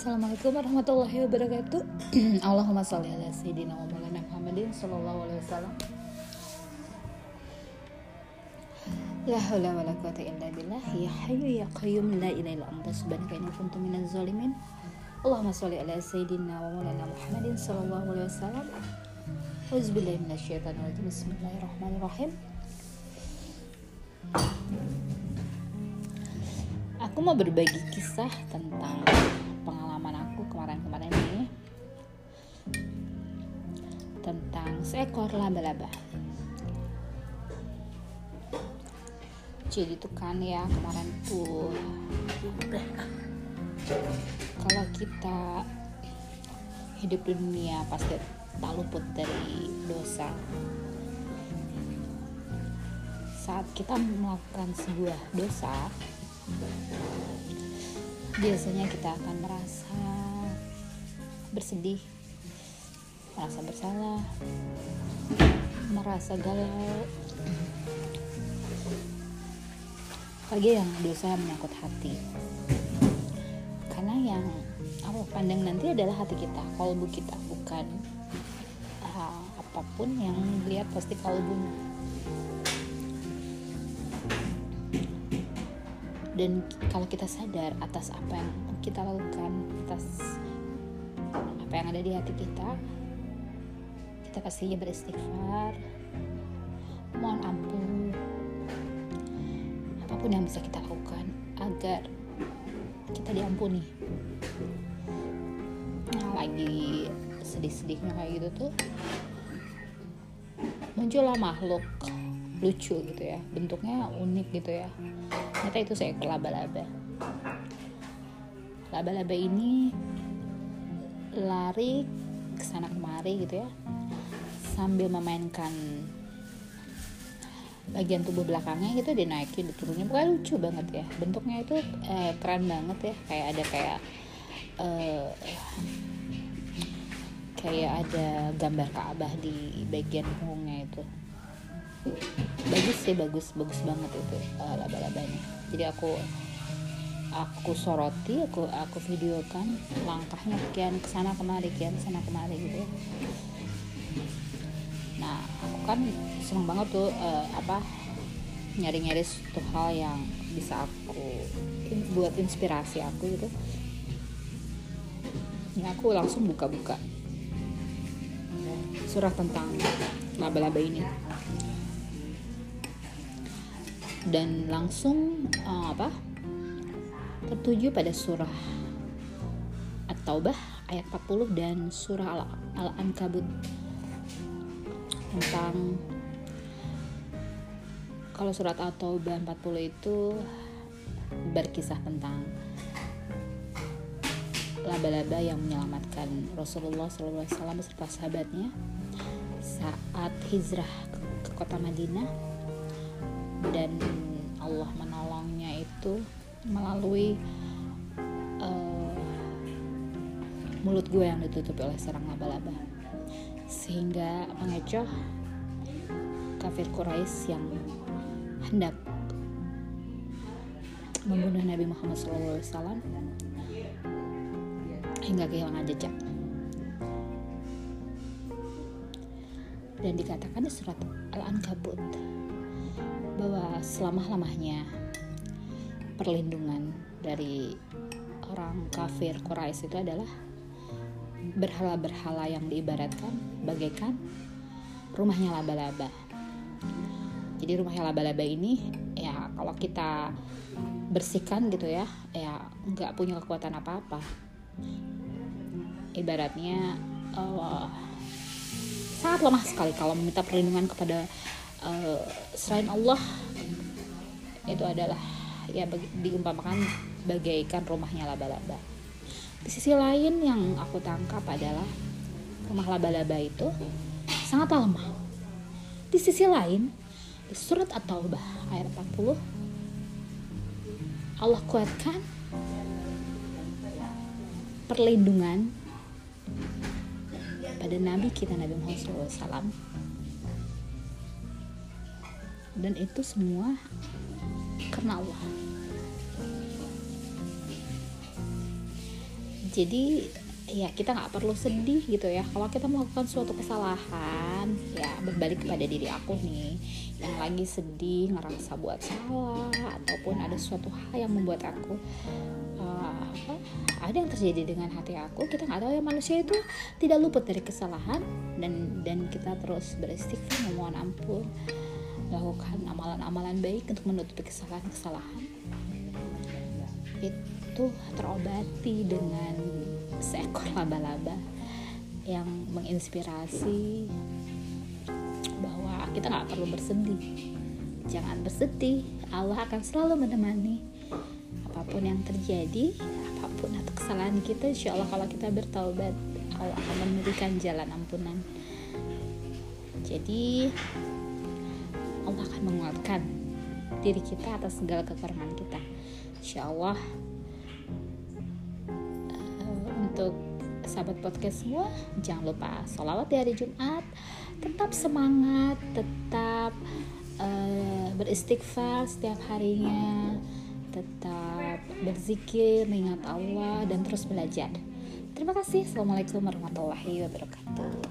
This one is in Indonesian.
Assalamualaikum warahmatullahi wabarakatuh. Allahumma sholli ala sayyidina wa maulana Muhammadin sallallahu alaihi wasallam. La haula wala quwata illa billah ya hayyu ya qayyum la ilaha illa anta subhanaka inni kuntu minaz zalimin. Allahumma sholli ala sayyidina wa maulana Muhammadin sallallahu alaihi wasallam. Auzubillahi minasyaitonir rajim. Bismillahirrahmanirrahim. Aku mau berbagi kisah tentang kemarin-kemarin ini tentang seekor laba-laba. Jadi tuh kan ya kemarin tuh kalau kita hidup di dunia pasti tak luput dari dosa. Saat kita melakukan sebuah dosa, biasanya kita akan merasa bersedih, merasa bersalah, merasa galau. Apalagi yang dosa menyangkut hati. Karena yang Allah pandang nanti adalah hati kita, kalbu kita, bukan uh, apa pun yang dilihat pasti kalbunya. dan kalau kita sadar atas apa yang kita lakukan atas ada di hati kita kita pastinya beristighfar mohon ampun. Apa pun yang bisa kita lakukan agar kita diampuni. Nah lagi sedih-sedihnya kayak gitu tuh muncullah makhluk lucu gitu ya. Bentuknya unik gitu ya. Ternyata itu seekor laba-laba laba-laba ini lari ke sana kemari gitu ya sambil memainkan bagian tubuh belakangnya gitu dinaikin diturunin. Pokoknya lucu banget ya. Bentuknya itu eh, keren banget ya. Kayak ada kayak eh, kayak ada gambar Ka'bah di bagian punggungnya itu. Bagus sih bagus bagus banget itu uh, laba-labanya. Jadi aku aku soroti aku aku videokan langkahnya kian ke sana kemari kian ke sana kemari gitu ya. nah aku kan seneng banget tuh uh, apa nyari-nyari suatu hal yang bisa aku in, buat inspirasi aku gitu ya aku langsung buka-buka surah tentang laba-laba ini dan langsung uh, apa tertuju pada surah At-Taubah ayat 40 dan surah Al-Ankabut. Tentang kalau surat At-Taubah 40 itu berkisah tentang laba-laba yang menyelamatkan Rasulullah SAW beserta sahabatnya. Saat hijrah ke kota Madinah dan Allah menolongnya itu melalui uh, mulut gue yang ditutupi oleh serang laba-laba. Sehingga mengecoh kafir Quraisy yang hendak membunuh Nabi Muhammad SAW hingga kehilangan jejak. Dan dikatakan di surat Al-Ankabut bahwa selama-lamanya perlindungan dari orang kafir Quraisy itu adalah berhala-berhala yang diibaratkan bagaikan rumahnya laba-laba. Jadi rumahnya laba-laba ini ya kalau kita bersihkan gitu ya, ya nggak punya kekuatan apa-apa. Ibaratnya uh, sangat lemah sekali kalau meminta perlindungan kepada uh, selain Allah itu adalah ya diumpamakan bagaikan rumahnya laba-laba. Di sisi lain yang aku tangkap adalah rumah laba-laba itu sangat lemah. Di sisi lain, di surat At-Taubah ayat 40 Allah kuatkan perlindungan pada Nabi kita Nabi Muhammad SAW dan itu semua karena Allah. Jadi ya kita nggak perlu sedih gitu ya. Kalau kita melakukan suatu kesalahan ya berbalik kepada diri aku nih. Yang lagi sedih ngerasa buat salah ataupun ada suatu hal yang membuat aku uh, ada yang terjadi dengan hati aku kita nggak tahu ya. Manusia itu tidak luput dari kesalahan dan dan kita terus beristighfar memohon ampun melakukan amalan-amalan baik untuk menutupi kesalahan-kesalahan. Itu terobati dengan seekor laba-laba yang menginspirasi bahwa kita nggak perlu bersedih. Jangan bersedih Allah akan selalu menemani apa pun yang terjadi apa pun atau kesalahan kita insya Allah kalau kita bertaubat Allah akan memberikan jalan ampunan. Jadi Allah akan menguatkan diri kita atas segala kekurangan kita. Insya Allah untuk sahabat podcast semua jangan lupa sholawat di hari Jumat. Tetap semangat tetap uh, beristighfar setiap harinya. Tetap berzikir mengingat Allah dan terus belajar. Terima kasih. Assalamualaikum warahmatullahi wabarakatuh